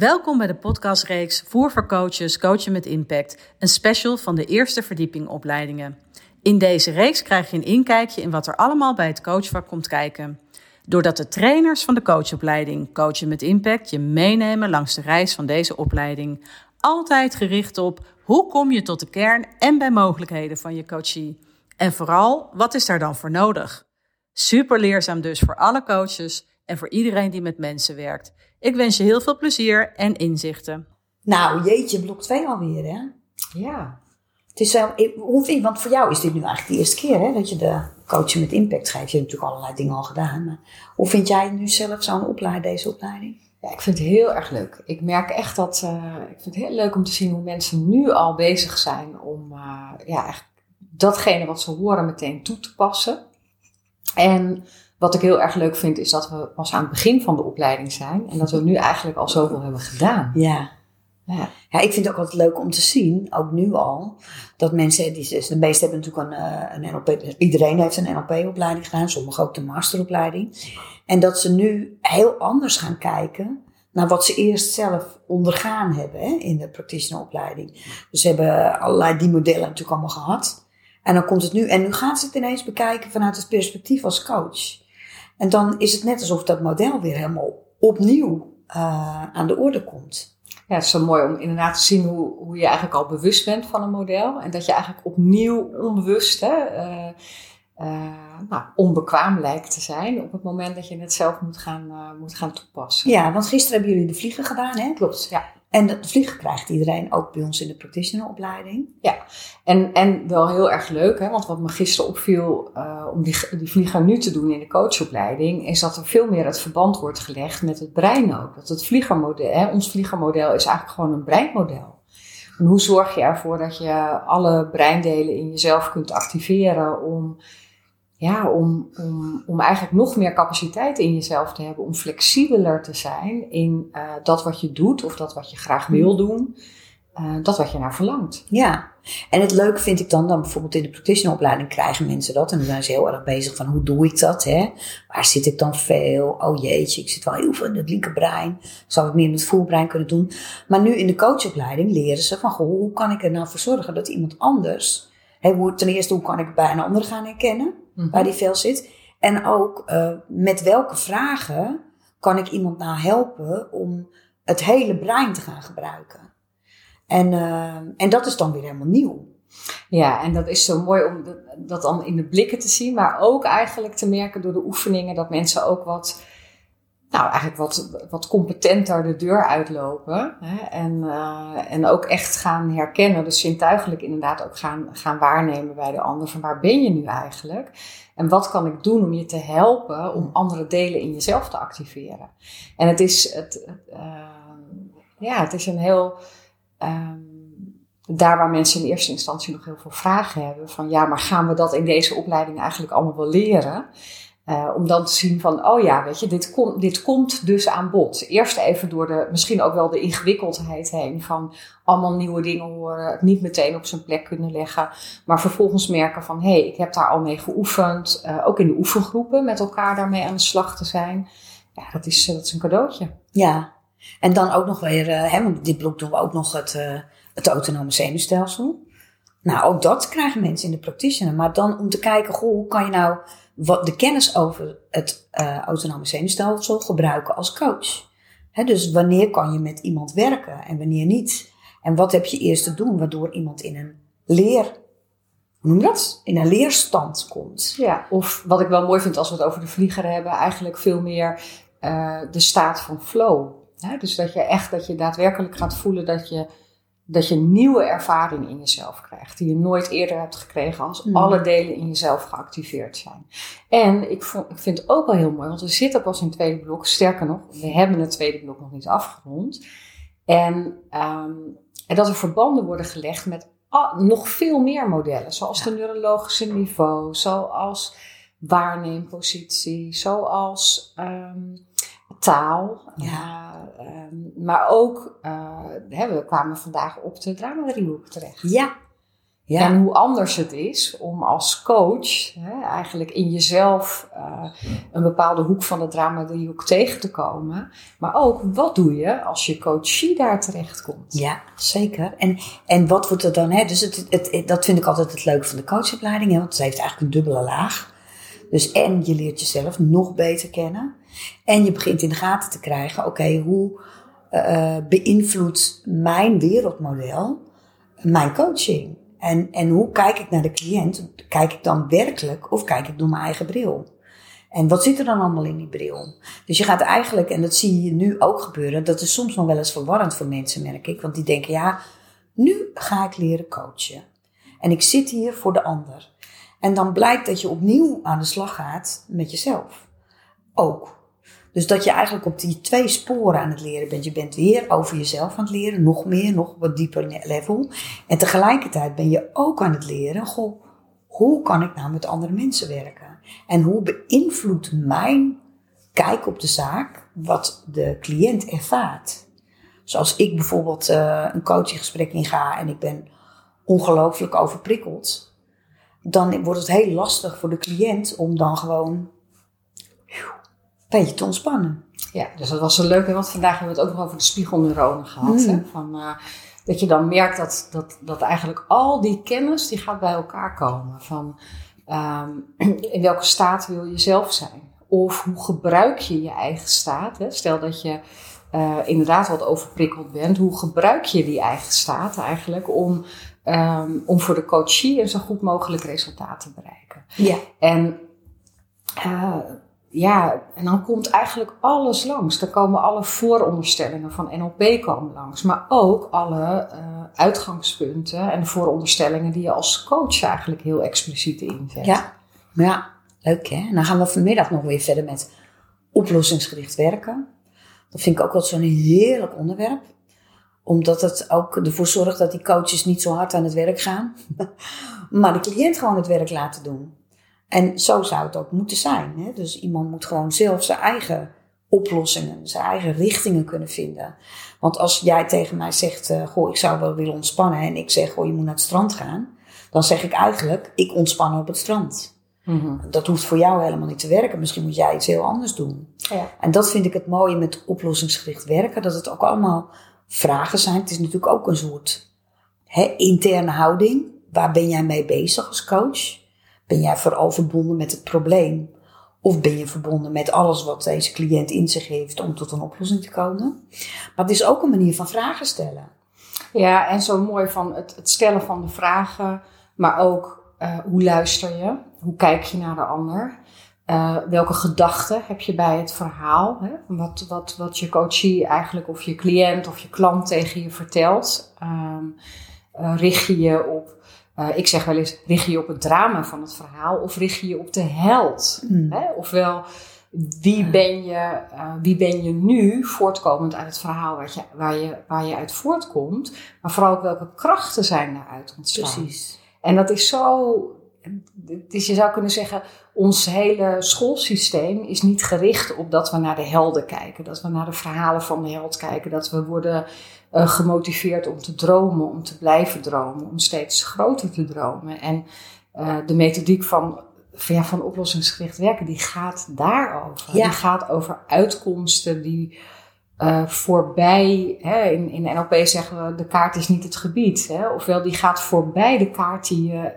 Welkom bij de podcastreeks Voer voor Coaches, Coachen met Impact, een special van de eerste verdieping opleidingen. In deze reeks krijg je een inkijkje in wat er allemaal bij het coachvak komt kijken. Doordat de trainers van de coachopleiding Coachen met Impact je meenemen langs de reis van deze opleiding. Altijd gericht op hoe kom je tot de kern en bij mogelijkheden van je coachie. En vooral, wat is daar dan voor nodig? Super leerzaam dus voor alle coaches en voor iedereen die met mensen werkt. Ik wens je heel veel plezier en inzichten. Nou, jeetje, blok 2 alweer, hè? Ja. Het is wel, hoe vind je, want voor jou is dit nu eigenlijk de eerste keer, hè? Dat je de coachen met impact geeft. Je hebt natuurlijk allerlei dingen al gedaan. Maar hoe vind jij nu zelf zo'n opleiding, deze opleiding? ja, ik vind het heel erg leuk. Ik merk echt dat, uh, ik vind het heel leuk om te zien hoe mensen nu al bezig zijn om uh, ja, echt datgene wat ze horen meteen toe te passen. En wat ik heel erg leuk vind, is dat we pas aan het begin van de opleiding zijn. En dat we nu eigenlijk al zoveel hebben gedaan. Ja. Ja. ja, ik vind het ook altijd leuk om te zien, ook nu al, dat mensen, die, de meesten hebben natuurlijk een, eh, een NLP, iedereen heeft een NLP-opleiding gedaan, sommigen ook de masteropleiding. En dat ze nu heel anders gaan kijken naar wat ze eerst zelf ondergaan hebben hè, in de practitioneropleiding. Dus ze hebben allerlei die modellen natuurlijk allemaal gehad. En dan komt het nu, en nu gaan ze het ineens bekijken vanuit het perspectief als coach. En dan is het net alsof dat model weer helemaal opnieuw uh, aan de orde komt. Ja, het is zo mooi om inderdaad te zien hoe, hoe je eigenlijk al bewust bent van een model. En dat je eigenlijk opnieuw onbewust hè, uh, uh, nou, onbekwaam lijkt te zijn op het moment dat je het zelf moet gaan, moet gaan toepassen. Ja, want gisteren hebben jullie de vliegen gedaan, hè? Klopt, ja. En de vliegen krijgt iedereen ook bij ons in de practitioneropleiding. Ja, en, en wel heel erg leuk, hè, want wat me gisteren opviel uh, om die, die vlieger nu te doen in de coachopleiding, is dat er veel meer het verband wordt gelegd met het brein ook. Dat het vliegermodel, hè, ons vliegermodel is eigenlijk gewoon een breinmodel. En hoe zorg je ervoor dat je alle breindelen in jezelf kunt activeren om ja, om, om, om eigenlijk nog meer capaciteit in jezelf te hebben, om flexibeler te zijn in uh, dat wat je doet of dat wat je graag wil doen, uh, dat wat je naar verlangt. Ja, en het leuke vind ik dan, dan bijvoorbeeld in de practitioneropleiding krijgen mensen dat en dan zijn ze heel erg bezig van hoe doe ik dat, hè? Waar zit ik dan veel? Oh jeetje, ik zit wel heel veel in het linkerbrein. Zou ik meer in het voelbrein kunnen doen? Maar nu in de coachopleiding leren ze van, goh, hoe kan ik er nou voor zorgen dat iemand anders, hoe, ten eerste hoe kan ik bij een ander gaan herkennen? mm waar die veel zit. En ook uh, met welke vragen kan ik iemand nou helpen om het hele brein te gaan gebruiken. En, uh, en dat is dan weer helemaal nieuw. Ja, en dat is zo mooi om dat dan in de blikken te zien, maar ook eigenlijk te merken door de oefeningen dat mensen ook wat nou, eigenlijk wat, wat competenter de deur uitlopen. Hè? En, uh, en ook echt gaan herkennen, dus zintuigelijk inderdaad ook gaan, gaan waarnemen bij de ander. Van waar ben je nu eigenlijk? En wat kan ik doen om je te helpen om andere delen in jezelf te activeren? En het is, het, uh, ja, het is een heel. Uh, daar waar mensen in eerste instantie nog heel veel vragen hebben: van ja, maar gaan we dat in deze opleiding eigenlijk allemaal wel leren? Uh, om dan te zien van, oh ja, weet je, dit, kom, dit komt dus aan bod. Eerst even door de, misschien ook wel de ingewikkeldheid heen van allemaal nieuwe dingen horen, het niet meteen op zijn plek kunnen leggen. Maar vervolgens merken van, hé, hey, ik heb daar al mee geoefend. Uh, ook in de oefengroepen met elkaar daarmee aan de slag te zijn. Ja, dat is, dat is een cadeautje. Ja, en dan ook nog weer, hè, want dit blok doen we ook nog het, het autonome zenuwstelsel. Nou, ook dat krijgen mensen in de practitioner. Maar dan om te kijken, goh, hoe kan je nou wat de kennis over het uh, autonome zenuwstelsel gebruiken als coach. Dus wanneer kan je met iemand werken en wanneer niet? En wat heb je eerst te doen waardoor iemand in een leer, noem dat? In een leerstand komt. Ja, of wat ik wel mooi vind als we het over de vlieger hebben, eigenlijk veel meer uh, de staat van flow. Dus dat je echt, dat je daadwerkelijk gaat voelen dat je dat je nieuwe ervaring in jezelf krijgt, die je nooit eerder hebt gekregen als mm. alle delen in jezelf geactiveerd zijn. En ik, vond, ik vind het ook wel heel mooi, want we zitten pas in het tweede blok. Sterker nog, we hebben het tweede blok nog niet afgerond. En, um, en dat er verbanden worden gelegd met nog veel meer modellen, zoals de neurologische niveau, zoals waarneempositie, zoals um, taal. Ja. Uh, um, maar ook, uh, hè, we kwamen vandaag op de drama driehoek terecht. Ja. Ja. En hoe anders het is om als coach hè, eigenlijk in jezelf uh, een bepaalde hoek van het drama-driehoek tegen te komen. Maar ook, wat doe je als je coachie daar terecht komt? Ja, zeker. En, en wat wordt er dan? Hè? Dus het, het, dat vind ik altijd het leuke van de coachopleiding. Hè? Want het heeft eigenlijk een dubbele laag. Dus en je leert jezelf nog beter kennen. En je begint in de gaten te krijgen, oké, hoe uh, beïnvloedt mijn wereldmodel mijn coaching? En, en hoe kijk ik naar de cliënt? Kijk ik dan werkelijk of kijk ik door mijn eigen bril? En wat zit er dan allemaal in die bril? Dus je gaat eigenlijk, en dat zie je nu ook gebeuren, dat is soms nog wel eens verwarrend voor mensen, merk ik. Want die denken, ja, nu ga ik leren coachen. En ik zit hier voor de ander. En dan blijkt dat je opnieuw aan de slag gaat met jezelf. Ook. Dus dat je eigenlijk op die twee sporen aan het leren bent. Je bent weer over jezelf aan het leren, nog meer, nog wat dieper level. En tegelijkertijd ben je ook aan het leren, goh, hoe kan ik nou met andere mensen werken? En hoe beïnvloedt mijn kijk op de zaak wat de cliënt ervaart? Zoals ik bijvoorbeeld uh, een coachinggesprek inga en ik ben ongelooflijk overprikkeld. Dan wordt het heel lastig voor de cliënt om dan gewoon beetje te ontspannen. Ja, dus dat was zo leuk. Want vandaag hebben we het ook nog over de spiegelneuronen gehad. Hè? Mm. Van, uh, dat je dan merkt dat, dat, dat eigenlijk al die kennis die gaat bij elkaar komen. Van um, in welke staat wil je zelf zijn? Of hoe gebruik je je eigen staat? Hè? Stel dat je uh, inderdaad wat overprikkeld bent. Hoe gebruik je die eigen staat eigenlijk om, um, om voor de coachie een zo goed mogelijk resultaat te bereiken? Ja. En uh, ja, en dan komt eigenlijk alles langs. Dan komen alle vooronderstellingen van NLP komen langs. Maar ook alle uh, uitgangspunten en vooronderstellingen die je als coach eigenlijk heel expliciet inzet. Ja, ja leuk hè. En dan gaan we vanmiddag nog weer verder met oplossingsgericht werken. Dat vind ik ook wel zo'n heerlijk onderwerp. Omdat het ook ervoor zorgt dat die coaches niet zo hard aan het werk gaan. maar de cliënt gewoon het werk laten doen. En zo zou het ook moeten zijn. Hè? Dus iemand moet gewoon zelf zijn eigen oplossingen, zijn eigen richtingen kunnen vinden. Want als jij tegen mij zegt, uh, goh, ik zou wel willen ontspannen. En ik zeg, goh, je moet naar het strand gaan. Dan zeg ik eigenlijk, ik ontspan op het strand. Mm Dat hoeft voor jou helemaal niet te werken. Misschien moet jij iets heel anders doen. Ja. En dat vind ik het mooie met oplossingsgericht werken. Dat het ook allemaal vragen zijn. Het is natuurlijk ook een soort hè, interne houding. Waar ben jij mee bezig als coach? Ben jij vooral verbonden met het probleem? Of ben je verbonden met alles wat deze cliënt in zich heeft om tot een oplossing te komen? Maar het is ook een manier van vragen stellen. Ja, en zo mooi van het, het stellen van de vragen, maar ook uh, hoe luister je? Hoe kijk je naar de ander? Uh, welke gedachten heb je bij het verhaal? Hè? Wat, wat, wat je coachie eigenlijk of je cliënt of je klant tegen je vertelt. Um, uh, richt je je op uh, ik zeg wel eens, richt je op het drama van het verhaal of richt je je op de held? Mm. Hè? Ofwel, wie ben, je, uh, wie ben je nu voortkomend uit het verhaal waar je, waar, je, waar je uit voortkomt? Maar vooral ook welke krachten zijn daaruit ontstaan? Precies. En dat is zo dus je zou kunnen zeggen, ons hele schoolsysteem is niet gericht op dat we naar de helden kijken, dat we naar de verhalen van de held kijken, dat we worden uh, gemotiveerd om te dromen, om te blijven dromen, om steeds groter te dromen. En uh, de methodiek van, van, ja, van oplossingsgericht werken, die gaat daarover. Ja. Die gaat over uitkomsten die uh, voorbij, hè, in, in NLP zeggen we, de kaart is niet het gebied. Hè, ofwel, die gaat voorbij de kaart die je,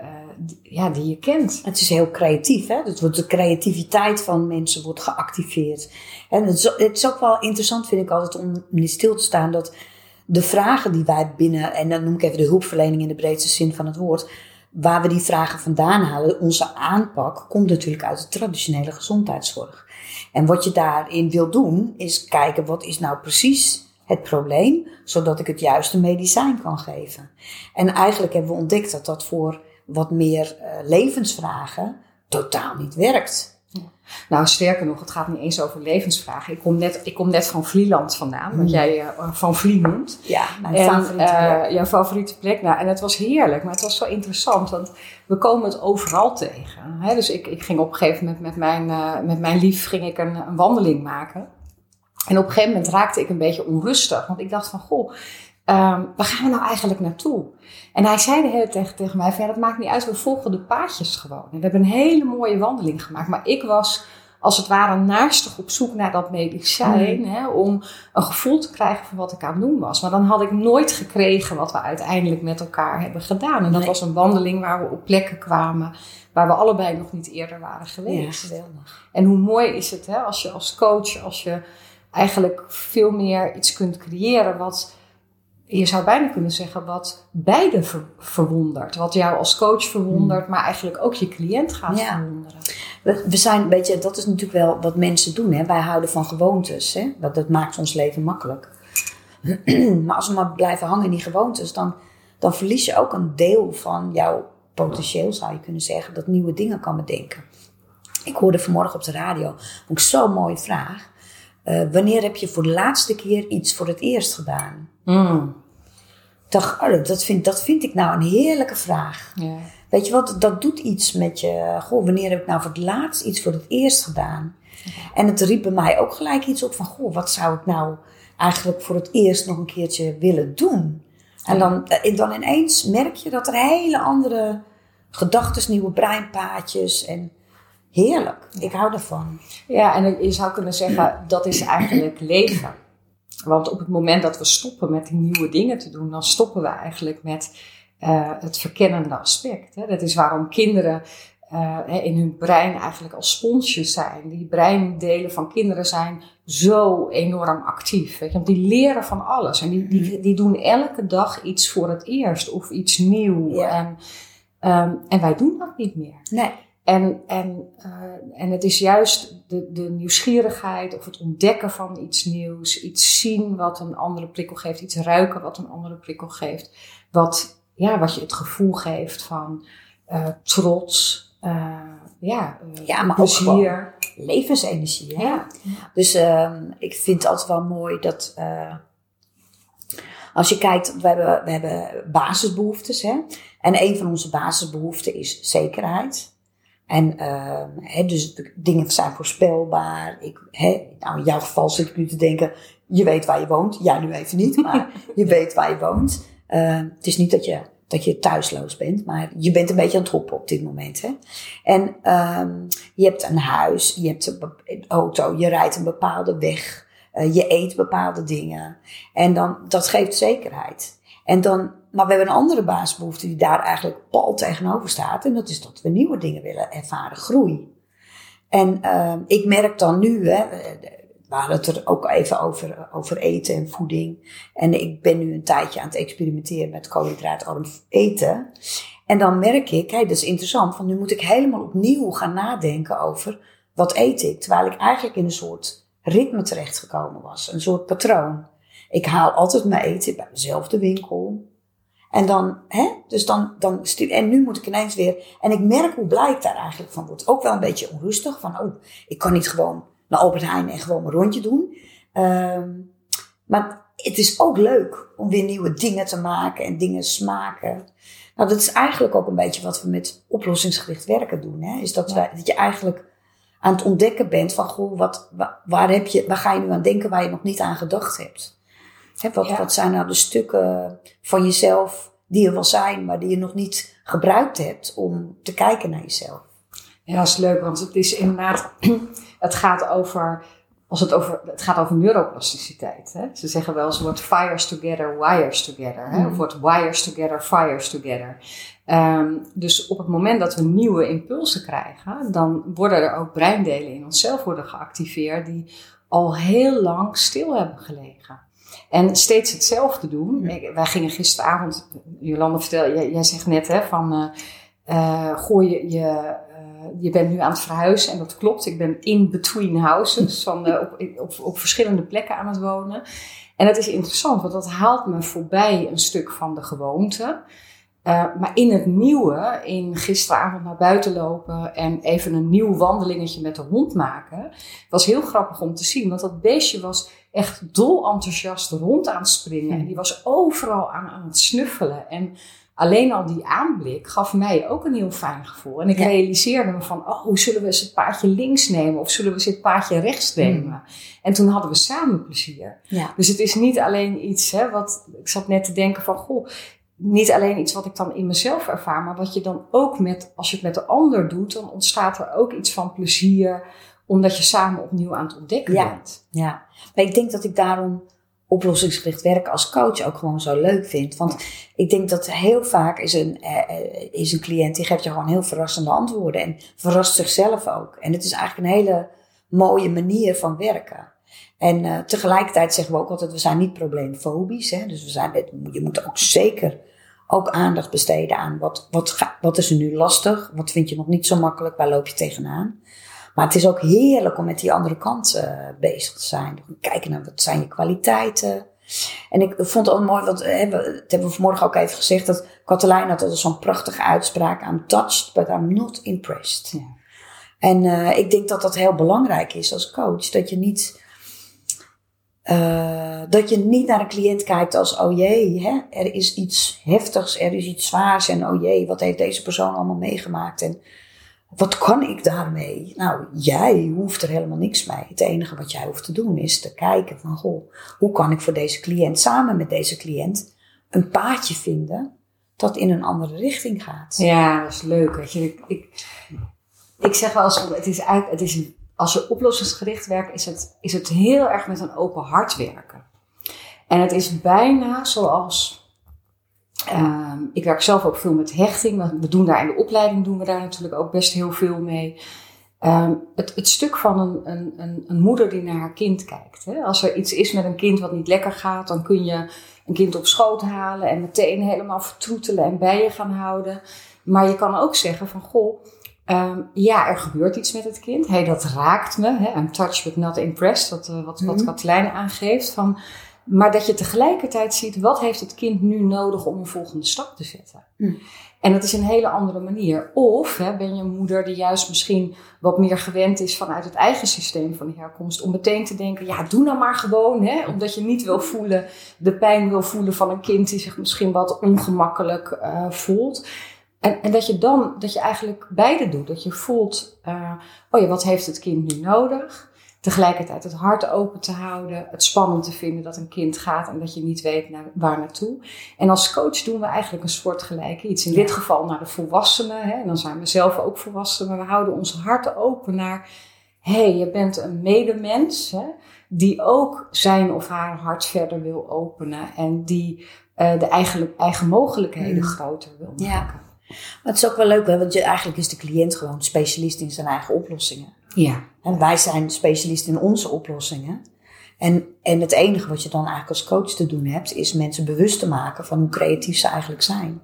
ja, die je kent. Het is heel creatief, hè? Het wordt de creativiteit van mensen wordt geactiveerd. En het is, het is ook wel interessant, vind ik altijd, om niet stil te staan dat de vragen die wij binnen, en dan noem ik even de hulpverlening in de breedste zin van het woord, waar we die vragen vandaan halen, onze aanpak komt natuurlijk uit de traditionele gezondheidszorg. En wat je daarin wil doen, is kijken wat is nou precies het probleem, zodat ik het juiste medicijn kan geven. En eigenlijk hebben we ontdekt dat dat voor wat meer uh, levensvragen totaal niet werkt. Nou, sterker nog, het gaat niet eens over levensvragen. Ik kom net, ik kom net van Vlieland vandaan, wat mm. jij uh, van Vlie noemt. Ja, mijn en, favoriete plek. Uh, jouw favoriete plek. Nou, en het was heerlijk, maar het was zo interessant, want we komen het overal tegen. Hè? Dus ik, ik ging op een gegeven moment met mijn, uh, met mijn lief ging ik een, een wandeling maken. En op een gegeven moment raakte ik een beetje onrustig, want ik dacht van, goh, Um, waar gaan we nou eigenlijk naartoe? En hij zei de hele tijd tegen mij: van, ja, dat maakt niet uit, we volgen de paadjes gewoon. En we hebben een hele mooie wandeling gemaakt. Maar ik was als het ware naastig op zoek naar dat medicijn. Mm. Hè, om een gevoel te krijgen van wat ik aan het doen was. Maar dan had ik nooit gekregen wat we uiteindelijk met elkaar hebben gedaan. En dat was een wandeling waar we op plekken kwamen waar we allebei nog niet eerder waren geweest. Ja, en hoe mooi is het hè, als je als coach, als je eigenlijk veel meer iets kunt creëren wat je zou bijna kunnen zeggen wat beide verwondert. Wat jou als coach verwondert, mm. maar eigenlijk ook je cliënt gaat verwonderen. We zijn een beetje, dat is natuurlijk wel wat mensen doen. Hè? Wij houden van gewoontes. Hè? Dat, dat maakt ons leven makkelijk. maar als we maar blijven hangen in die gewoontes, dan, dan verlies je ook een deel van jouw potentieel, zou je kunnen zeggen, dat nieuwe dingen kan bedenken. Ik hoorde vanmorgen op de radio, vond ik zo'n mooie vraag. Uh, wanneer heb je voor de laatste keer iets voor het eerst gedaan? Mm. Dacht, oh, dat, vind, dat vind ik nou een heerlijke vraag. Ja. Weet je wat, dat doet iets met je. Goh, wanneer heb ik nou voor het laatst iets voor het eerst gedaan? En het riep bij mij ook gelijk iets op van, goh, wat zou ik nou eigenlijk voor het eerst nog een keertje willen doen? En dan, eh, dan ineens merk je dat er hele andere gedachten, nieuwe breinpaadjes en heerlijk. Ik hou ervan. Ja, en je zou kunnen zeggen, dat is eigenlijk leven. Want op het moment dat we stoppen met die nieuwe dingen te doen, dan stoppen we eigenlijk met uh, het verkennende aspect. Hè. Dat is waarom kinderen uh, in hun brein eigenlijk als sponsjes zijn. Die breindelen van kinderen zijn zo enorm actief. Weet je? Want die leren van alles. En die, die, die doen elke dag iets voor het eerst of iets nieuw. En, um, en wij doen dat niet meer. Nee. En, en, uh, en het is juist de, de nieuwsgierigheid of het ontdekken van iets nieuws, iets zien wat een andere prikkel geeft, iets ruiken wat een andere prikkel geeft, wat, ja, wat je het gevoel geeft van uh, trots, uh, ja, ja, maar plezier. ook levensenergie. Hè? Ja. Dus ehm, ik vind het altijd wel mooi dat als je kijkt, we hebben, we hebben basisbehoeftes. Hè? En een van onze basisbehoeften is zekerheid. En uh, dus dingen zijn voorspelbaar. Ik, nou, in jouw geval zit ik nu te denken, je weet waar je woont. Jij nu even niet, maar je weet waar je woont. Uh, het is niet dat je, dat je thuisloos bent, maar je bent een beetje aan het hoppen op dit moment. Hè? En um, je hebt een huis, je hebt een auto, je rijdt een bepaalde weg. Uh, je eet bepaalde dingen. En dan, dat geeft zekerheid. En dan, maar we hebben een andere basisbehoefte die daar eigenlijk pal tegenover staat. En dat is dat we nieuwe dingen willen ervaren, groei. En uh, ik merk dan nu, hè, we hadden het er ook even over, over eten en voeding. En ik ben nu een tijdje aan het experimenteren met koolhydraatarm eten. En dan merk ik, hey, dat is interessant, van nu moet ik helemaal opnieuw gaan nadenken over wat eet ik. Terwijl ik eigenlijk in een soort ritme terechtgekomen was, een soort patroon. Ik haal altijd mijn eten bij dezelfde winkel. En dan, hè, dus dan, dan stuur, en nu moet ik ineens weer, en ik merk hoe blij ik daar eigenlijk van word. Ook wel een beetje onrustig, van, oh, ik kan niet gewoon naar Albert Heijn en gewoon mijn rondje doen. Um, maar het is ook leuk om weer nieuwe dingen te maken en dingen smaken. Nou, dat is eigenlijk ook een beetje wat we met oplossingsgericht werken doen. Hè? Is dat, wij, dat je eigenlijk aan het ontdekken bent van, goh, wat, waar, heb je, waar ga je nu aan denken waar je nog niet aan gedacht hebt? Wat, wat zijn nou de stukken van jezelf die er wel zijn, maar die je nog niet gebruikt hebt om te kijken naar jezelf? Ja, dat is leuk, want het is inderdaad, het gaat over, als het over, het gaat over neuroplasticiteit. Hè? Ze zeggen wel eens, what fires together, wires together. Hè? Of mm. what wires together, fires together. Um, dus op het moment dat we nieuwe impulsen krijgen, dan worden er ook breindelen in onszelf worden geactiveerd die al heel lang stil hebben gelegen. En steeds hetzelfde doen. wij gingen gisteravond, Jolanda vertelde, jij, jij zegt net hè, van, uh, uh, gooi je, je, uh, je bent nu aan het verhuizen en dat klopt. Ik ben in between houses, van, op, op, op verschillende plekken aan het wonen. En dat is interessant, want dat haalt me voorbij een stuk van de gewoonte. Uh, maar in het nieuwe, in gisteravond naar buiten lopen en even een nieuw wandelingetje met de hond maken, was heel grappig om te zien. Want dat beestje was echt dol enthousiast rond aan het springen. En die was overal aan, aan het snuffelen. En alleen al die aanblik gaf mij ook een heel fijn gevoel. En ik realiseerde me van, oh, zullen we eens het paardje links nemen? Of zullen we eens het paardje rechts nemen? Mm. En toen hadden we samen plezier. Ja. Dus het is niet alleen iets, hè, wat, ik zat net te denken van, goh, niet alleen iets wat ik dan in mezelf ervaar, maar wat je dan ook met, als je het met de ander doet, dan ontstaat er ook iets van plezier, omdat je samen opnieuw aan het ontdekken bent. Ja, maar ik denk dat ik daarom oplossingsgericht werken als coach ook gewoon zo leuk vind. Want ik denk dat heel vaak is een, uh, is een cliënt die geeft je gewoon heel verrassende antwoorden en verrast zichzelf ook. En het is eigenlijk een hele mooie manier van werken. En uh, tegelijkertijd zeggen we ook altijd, we zijn niet probleemfobisch. Hè? Dus we zijn, je moet ook zeker ook aandacht besteden aan wat, wat, wat is er nu lastig? Wat vind je nog niet zo makkelijk? Waar loop je tegenaan? Maar het is ook heerlijk om met die andere kant uh, bezig te zijn. Kijken naar wat zijn je kwaliteiten. En ik vond het ook mooi, want uh, dat hebben we vanmorgen ook even gezegd, dat Katelijn had altijd zo'n prachtige uitspraak. I'm touched, but I'm not impressed. Ja. En uh, ik denk dat dat heel belangrijk is als coach. Dat je niet uh, dat je niet naar een cliënt kijkt als, oh jee, hè, er is iets heftigs, er is iets zwaars en oh jee, wat heeft deze persoon allemaal meegemaakt en wat kan ik daarmee? Nou, jij hoeft er helemaal niks mee. Het enige wat jij hoeft te doen is te kijken van, goh, hoe kan ik voor deze cliënt, samen met deze cliënt, een paadje vinden dat in een andere richting gaat. Ja, dat is leuk. Je. Ik, ik, ik zeg wel eens, het is eigenlijk, het is een als je oplossingsgericht werkt, is het, is het heel erg met een open hart werken. En het is bijna zoals. Uh, ik werk zelf ook veel met hechting. We doen daar in de opleiding doen we daar natuurlijk ook best heel veel mee. Um, het, het, stuk van een, een, een, een, moeder die naar haar kind kijkt. Hè? Als er iets is met een kind wat niet lekker gaat, dan kun je een kind op schoot halen en meteen helemaal vertroetelen en bij je gaan houden. Maar je kan ook zeggen van goh, Um, ja, er gebeurt iets met het kind. Hey, dat raakt me. Hè? I'm touched but not impressed. Wat, uh, wat, wat mm aangeeft. Van, maar dat je tegelijkertijd ziet, wat heeft het kind nu nodig om een volgende stap te zetten? Mm. En dat is een hele andere manier. Of hè, ben je een moeder die juist misschien wat meer gewend is vanuit het eigen systeem van de herkomst. Om meteen te denken, ja, doe nou maar gewoon. Hè, omdat je niet wil voelen, de pijn wil voelen van een kind die zich misschien wat ongemakkelijk uh, voelt. En, en dat je dan, dat je eigenlijk beide doet. Dat je voelt, uh, oh ja, wat heeft het kind nu nodig? Tegelijkertijd het hart open te houden, het spannend te vinden dat een kind gaat en dat je niet weet naar, waar naartoe. En als coach doen we eigenlijk een soortgelijke iets. In dit geval naar de volwassenen, hè, en dan zijn we zelf ook volwassenen. We houden ons hart open naar, hé, hey, je bent een medemens hè, die ook zijn of haar hart verder wil openen en die uh, de eigen, eigen mogelijkheden mm. groter wil maken. Ja. Maar het is ook wel leuk, want je, eigenlijk is de cliënt gewoon specialist in zijn eigen oplossingen. Ja. En wij zijn specialist in onze oplossingen. En, en het enige wat je dan eigenlijk als coach te doen hebt, is mensen bewust te maken van hoe creatief ze eigenlijk zijn.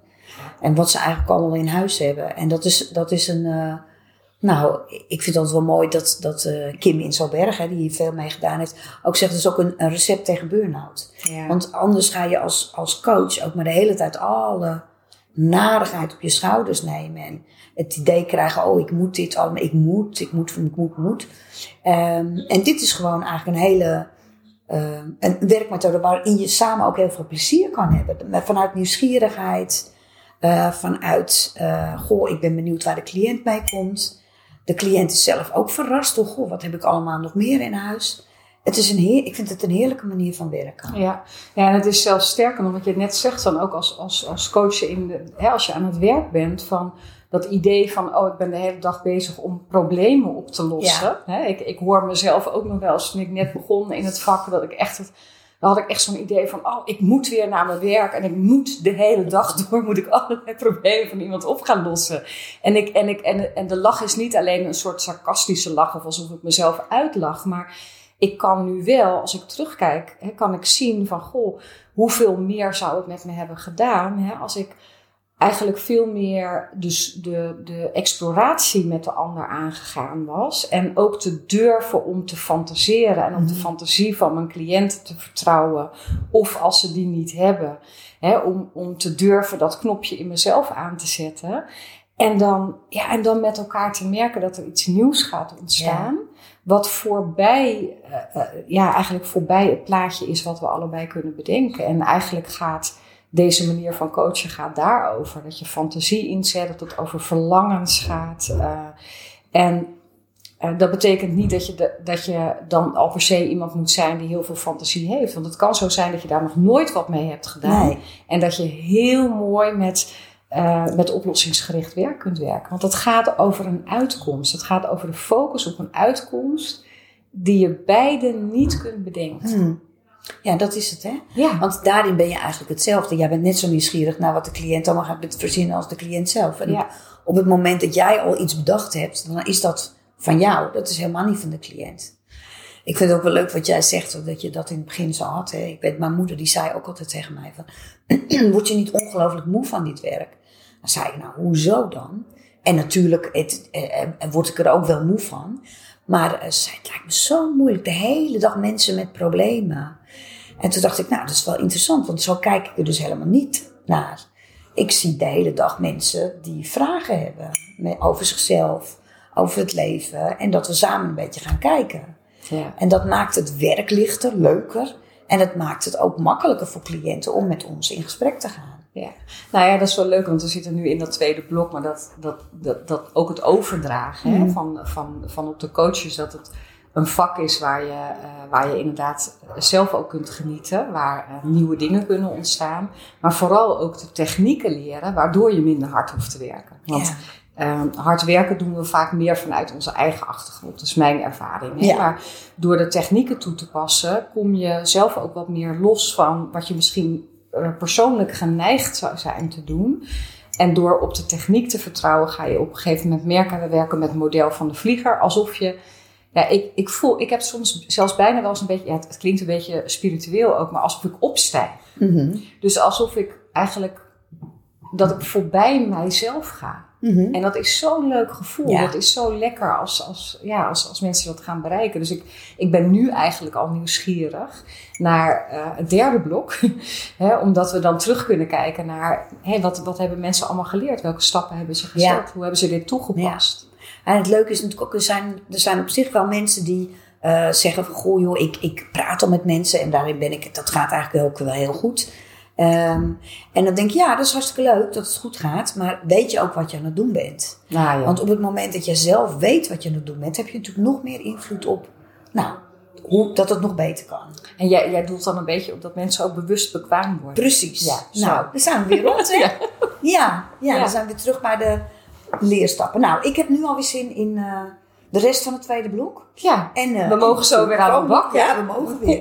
En wat ze eigenlijk allemaal in huis hebben. En dat is, dat is een. Uh, nou, ik vind het wel mooi dat, dat uh, Kim Inselberg, hè, die hier veel mee gedaan heeft, ook zegt: het is ook een, een recept tegen burn-out. Ja. Want anders ga je als, als coach ook maar de hele tijd alle narigheid op je schouders nemen. En het idee krijgen, oh, ik moet dit allemaal, ik moet, ik moet, ik moet, ik moet. Um, en dit is gewoon eigenlijk een hele um, een werkmethode waarin je samen ook heel veel plezier kan hebben. Vanuit nieuwsgierigheid, uh, vanuit, uh, goh, ik ben benieuwd waar de cliënt mee komt. De cliënt is zelf ook verrast goh, wat heb ik allemaal nog meer in huis? Het is een heer, ik vind het een heerlijke manier van werken. Ja, ja en het is zelfs sterker wat je net zegt, dan ook als, als, als coach, in de, hè, als je aan het werk bent, van dat idee van, oh, ik ben de hele dag bezig om problemen op te lossen. Hè, ik, ik hoor mezelf ook nog wel eens toen ik net begon in het vak, dat ik echt het, dan had ik echt zo'n idee van, oh, ik moet weer naar mijn werk en ik moet de hele dag door, moet ik allerlei problemen van iemand op gaan lossen. En, ik, en, ik, en, en de lach is niet alleen een soort sarcastische lach of alsof ik mezelf uitlach, maar ik kan nu wel, als ik terugkijk, hè, kan ik zien van, goh, hoeveel meer zou het met me hebben gedaan hè, als ik eigenlijk veel meer dus de, de exploratie met de ander aangegaan was. En ook te durven om te fantaseren en om de Mhm. fantasie van mijn cliënten te vertrouwen. Of als ze die niet hebben, hè, om, om te durven dat knopje in mezelf aan te zetten. En dan, ja, en dan met elkaar te merken dat er iets nieuws gaat ontstaan. Wat voorbij, eh, eh, ja, eigenlijk voorbij het plaatje is wat we allebei kunnen bedenken. En eigenlijk gaat deze manier van coachen gaat daarover. Dat je fantasie inzet, dat het over verlangens gaat. eh, en dat betekent niet dat je, de, dat je dan al per se iemand moet zijn die heel veel fantasie heeft. Want het kan zo zijn dat je daar nog nooit wat mee hebt gedaan. Nee. En dat je heel mooi met, eh, met oplossingsgericht werk kunt werken. Want het gaat over een uitkomst. Het gaat over de focus op een uitkomst die je beide niet kunt bedenken. Hmm. Ja, dat is het, hè? Ja, Want daarin ben je eigenlijk hetzelfde. Jij bent net zo nieuwsgierig naar wat de cliënt allemaal gaat verzinnen als de cliënt zelf. En Ja. op het moment dat jij al iets bedacht hebt, dan is dat van jou. Dat is helemaal niet van de cliënt. Ik vind het ook wel leuk wat jij zegt, dat je dat in het begin zo had. Hè. Ik weet, mijn moeder die zei ook altijd tegen mij van, word je niet ongelooflijk moe van dit werk? Dan zei ik, nou, hoezo dan? En natuurlijk het, eh, eh, word ik er ook wel moe van. Maar eh, zei, het lijkt me zo moeilijk, de hele dag mensen met problemen. En toen dacht ik, nou, dat is wel interessant, want zo kijk ik er dus helemaal niet naar. Ik zie de hele dag mensen die vragen hebben over zichzelf, over het leven. En dat we samen een beetje gaan kijken. ja. En dat maakt het werk lichter, leuker. En het maakt het ook makkelijker voor cliënten om met ons in gesprek te gaan. Ja, nou ja, dat is wel leuk, want we zitten nu in dat tweede blok, maar dat, dat, dat, dat ook het overdragen hè, Mhm. van, van, van op de coaches, dat het een vak is waar je, eh, waar je inderdaad zelf ook kunt genieten, waar eh, nieuwe dingen kunnen ontstaan, maar vooral ook de technieken leren, waardoor je minder hard hoeft te werken. Want Ja. eh, hard werken doen we vaak meer vanuit onze eigen achtergrond, dat is mijn ervaring. Ja. Maar door de technieken toe te passen, kom je zelf ook wat meer los van wat je misschien persoonlijk geneigd zou zijn te doen. En door op de techniek te vertrouwen, ga je op een gegeven moment merken, we werken met het model van de vlieger, alsof je, ja, ik, ik voel, ik heb soms zelfs bijna wel eens een beetje, ja, het, klinkt een beetje spiritueel ook, maar alsof ik opstijg. Mhm. Dus alsof ik eigenlijk, dat ik voorbij mijzelf ga. Mhm. En dat is zo'n leuk gevoel. Ja. Dat is zo lekker als, als, ja, als, als mensen dat gaan bereiken. Dus ik, ik ben nu eigenlijk al nieuwsgierig naar eh, het derde blok. hè, omdat we dan terug kunnen kijken naar hè, wat, wat hebben mensen allemaal geleerd? Welke stappen hebben ze gezet? Ja. Hoe hebben ze dit toegepast? En het leuke is natuurlijk ook, er zijn, er zijn op zich wel mensen die eh, zeggen van, goh joh, ik, ik praat al met mensen en daarin ben ik, dat gaat eigenlijk ook wel heel goed. Ehm, en dan denk je, ja, dat is hartstikke leuk dat het goed gaat, maar weet je ook wat je aan het doen bent? Nou ja. Want op het moment dat je zelf weet wat je aan het doen bent, heb je natuurlijk nog meer invloed op, nou, hoe, dat het nog beter kan. En jij, jij doelt dan een beetje op dat mensen ook bewust bekwaam worden. Precies. Ja, nou, dan zijn we weer rond, hè? Ja. Ja, dan zijn we weer terug bij de leerstappen. Nou, ik heb nu alweer zin in eh, de rest van het tweede blok. Ja, En, eh, We mogen zo weer aan de bak, Ja, we mogen weer.